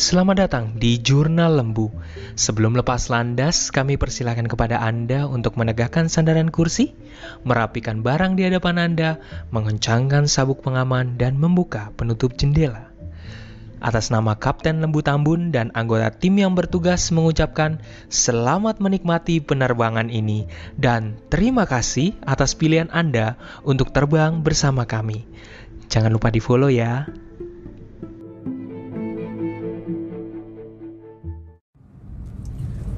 Selamat datang di Jurnal Lembu. Sebelum lepas landas, kami persilakan kepada Anda untuk menegakkan sandaran kursi, merapikan barang di hadapan Anda, mengencangkan sabuk pengaman, dan membuka penutup jendela. Atas nama Kapten Lembu Tambun dan anggota tim yang bertugas mengucapkan selamat menikmati penerbangan ini dan terima kasih atas pilihan Anda untuk terbang bersama kami. Jangan lupa di follow ya.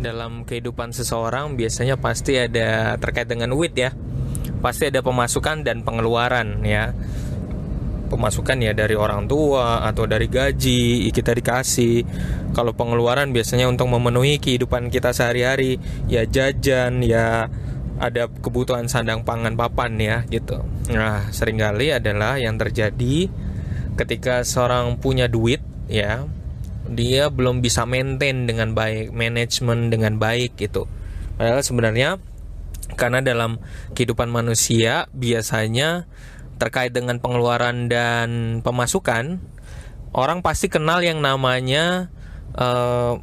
Dalam kehidupan seseorang biasanya pasti ada terkait dengan wit ya. Pasti ada pemasukan dan pengeluaran ya. Pemasukan ya dari orang tua atau dari gaji kita dikasih. Kalau pengeluaran biasanya untuk memenuhi kehidupan kita sehari-hari. Ya jajan ya ada kebutuhan sandang pangan papan ya gitu. Nah sering kali adalah yang terjadi ketika seorang punya duit ya dia belum bisa maintain dengan baik, manajemen dengan baik gitu. Padahal sebenarnya karena dalam kehidupan manusia biasanya terkait dengan pengeluaran dan pemasukan orang pasti kenal yang namanya uh,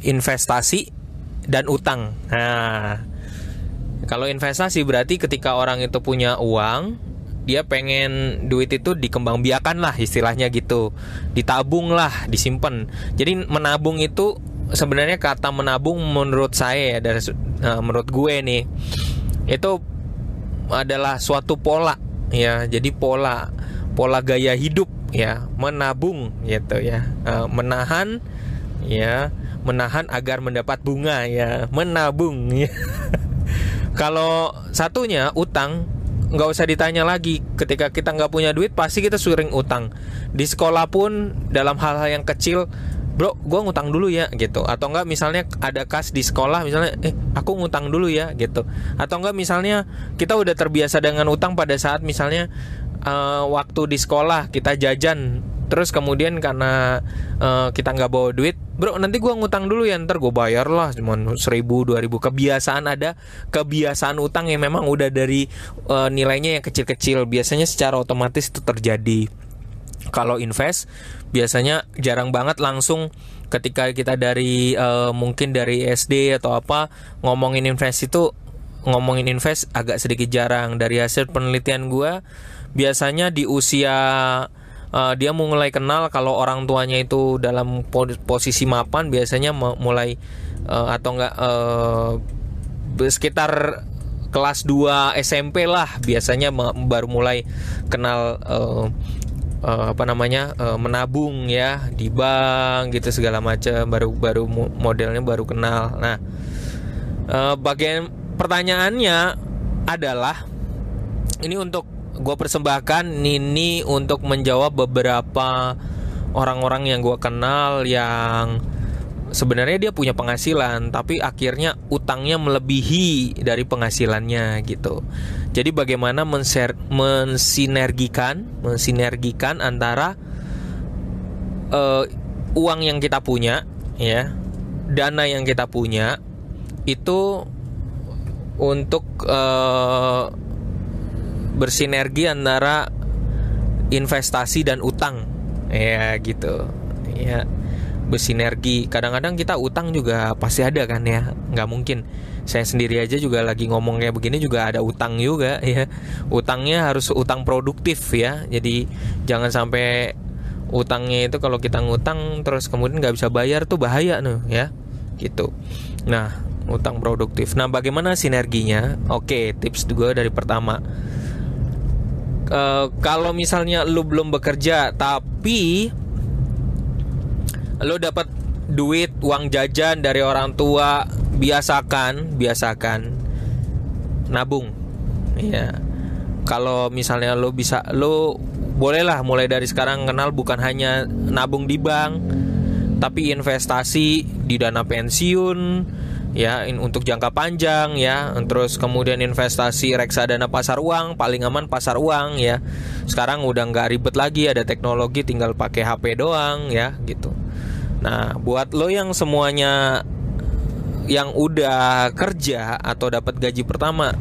investasi dan utang. Nah, kalau investasi berarti ketika orang itu punya uang, dia pengen duit itu dikembang biakan lah istilahnya gitu. Ditabung lah disimpan. Jadi menabung itu sebenarnya kata menabung menurut saya ya dari uh, menurut gue nih itu adalah suatu pola ya. Jadi pola pola gaya hidup ya menabung gitu ya. Uh, menahan ya menahan agar mendapat bunga ya menabung ya. Kalau satunya utang nggak usah ditanya lagi. Ketika kita nggak punya duit pasti kita sering utang. Di sekolah pun dalam hal-hal yang kecil bro gue ngutang dulu ya gitu. Atau enggak misalnya ada kas di sekolah misalnya eh aku ngutang dulu ya gitu. Atau enggak misalnya kita udah terbiasa dengan utang pada saat misalnya uh, waktu di sekolah kita jajan terus kemudian karena uh, kita nggak bawa duit bro nanti gue ngutang dulu ya ntar gue bayar lah cuma seribu dua ribu. Kebiasaan ada kebiasaan utang yang memang udah dari uh, nilainya yang kecil-kecil. Biasanya secara otomatis itu terjadi. Kalau invest biasanya jarang banget langsung ketika kita dari uh, mungkin dari SD atau apa ngomongin invest itu ngomongin invest agak sedikit jarang. Dari hasil penelitian gue biasanya di usia uh, dia mulai kenal kalau orang tuanya itu dalam posisi mapan biasanya mulai uh, atau enggak uh, sekitar kelas 2 SMP lah biasanya baru mulai kenal uh, uh, apa namanya uh, menabung ya di bank gitu segala macam baru baru modelnya baru kenal. Nah, uh, bagian pertanyaannya adalah ini untuk gue persembahkan Nini untuk menjawab beberapa orang-orang yang gue kenal yang sebenarnya dia punya penghasilan tapi akhirnya utangnya melebihi dari penghasilannya gitu. Jadi bagaimana menser mensinergikan mensinergikan antara uh, uang yang kita punya ya, dana yang kita punya itu untuk uh, bersinergi antara investasi dan utang. Ya gitu. Ya bersinergi. Kadang-kadang kita utang juga pasti ada kan ya. Nggak mungkin. Saya sendiri aja juga lagi ngomong kayak begini juga ada utang juga ya. Utangnya harus utang produktif ya. Jadi jangan sampai utangnya itu kalau kita ngutang terus kemudian nggak bisa bayar tuh bahaya nih ya. Gitu. Nah utang produktif. Nah bagaimana sinerginya? Oke tips juga dari pertama uh, kalau misalnya lu belum bekerja tapi lu dapat duit uang jajan dari orang tua biasakan biasakan nabung. Ya kalau misalnya lo bisa lo bolehlah mulai dari sekarang kenal bukan hanya nabung di bank tapi investasi di dana pensiun ya untuk jangka panjang ya. Terus kemudian investasi reksadana pasar uang paling aman pasar uang ya. Sekarang udah nggak ribet lagi ada teknologi tinggal pakai HP doang ya gitu. Nah buat lo yang semuanya yang udah kerja atau dapat gaji pertama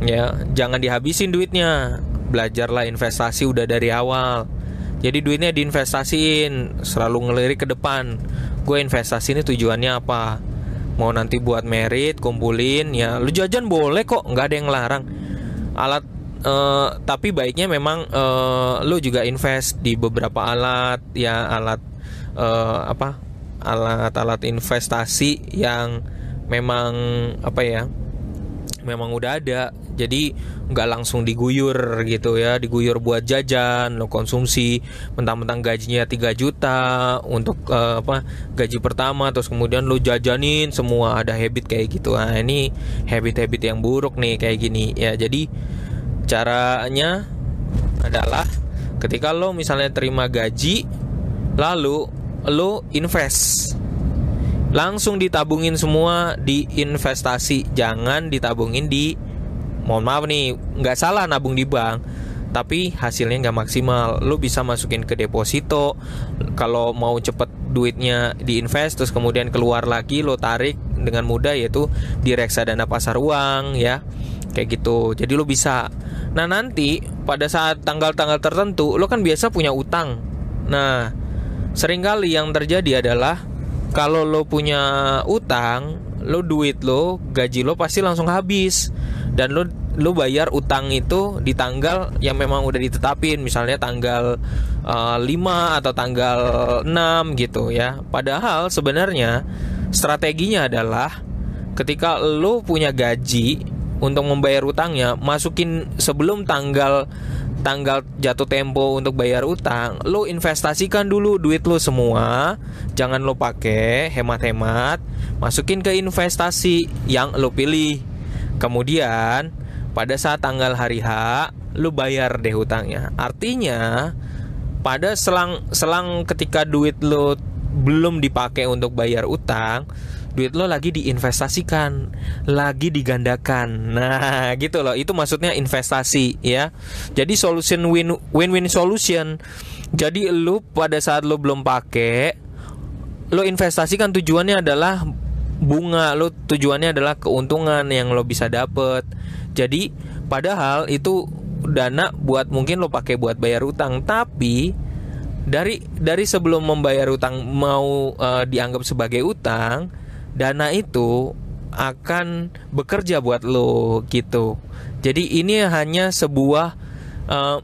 ya jangan dihabisin duitnya. Belajarlah investasi udah dari awal. Jadi duitnya diinvestasiin selalu ngelirik ke depan. Gue investasi ini tujuannya apa mau nanti buat merit kumpulin ya. Lu jajan boleh kok nggak ada yang larang. Alat uh, tapi baiknya memang uh, lu juga invest di beberapa alat ya alat uh, apa alat-alat investasi yang memang apa ya memang udah ada. Jadi nggak langsung diguyur gitu ya. Diguyur buat jajan lo konsumsi mentang-mentang gajinya 3 juta untuk uh, apa gaji pertama terus kemudian lo jajanin semua ada habit kayak gitu. Nah ini habit-habit yang buruk nih kayak gini. Ya jadi caranya adalah ketika lo misalnya terima gaji lalu lo invest langsung ditabungin semua di investasi jangan ditabungin di mohon maaf nih nggak salah nabung di bank tapi hasilnya nggak maksimal. Lo bisa masukin ke deposito kalau mau cepet duitnya diinvest terus kemudian keluar lagi lo tarik dengan mudah yaitu di reksadana pasar uang ya. Kayak gitu. Jadi lo bisa. Nah nanti pada saat tanggal-tanggal tertentu lo kan biasa punya utang. Nah sering kali yang terjadi adalah kalau lo punya utang lo duit lo gaji lo pasti langsung habis. Dan lo lo bayar utang itu di tanggal yang memang udah ditetapin. Misalnya tanggal uh, eh, 5 atau tanggal 6 gitu ya. Padahal sebenarnya strateginya adalah ketika lo punya gaji untuk membayar utangnya masukin sebelum tanggal tanggal jatuh tempo untuk bayar utang, lo investasikan dulu duit lo semua, jangan lo pakai hemat-hemat, masukin ke investasi yang lo pilih. Kemudian pada saat tanggal hari H, lo bayar deh utangnya. Artinya pada selang selang ketika duit lo belum dipakai untuk bayar utang, duit lo lagi diinvestasikan, lagi digandakan. Nah, gitu loh. Itu maksudnya investasi ya. Jadi solution win win-win solution. Jadi lo pada saat lo belum pakai, lo investasikan tujuannya adalah bunga, lo tujuannya adalah keuntungan yang lo bisa dapet. Jadi padahal itu dana buat mungkin lo pakai buat bayar utang, tapi dari dari sebelum membayar utang mau uh, dianggap sebagai utang dana itu akan bekerja buat lo gitu. Jadi ini hanya sebuah uh,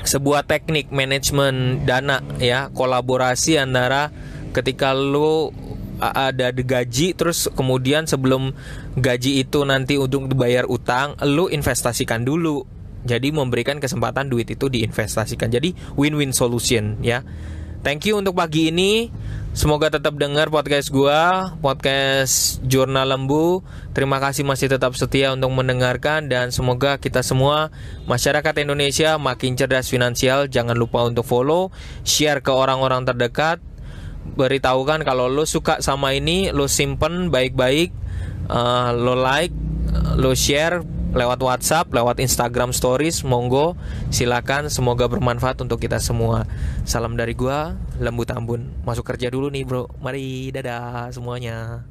sebuah teknik manajemen dana ya, kolaborasi antara ketika lo ada gaji terus kemudian sebelum gaji itu nanti untuk dibayar utang lo investasikan dulu. Jadi memberikan kesempatan duit itu diinvestasikan. Jadi win-win solution ya. Thank you untuk pagi ini Semoga tetap dengar podcast gua, podcast Jurnal Lembu. Terima kasih masih tetap setia untuk mendengarkan dan semoga kita semua masyarakat Indonesia makin cerdas finansial. Jangan lupa untuk follow, share ke orang-orang terdekat. Beritahukan kalau lo suka sama ini, lo simpen baik-baik, uh, lo like, lo share lewat WhatsApp, lewat Instagram Stories, monggo silakan. Semoga bermanfaat untuk kita semua. Salam dari gua, Lembu Tambun. Masuk kerja dulu nih, bro. Mari, dadah semuanya.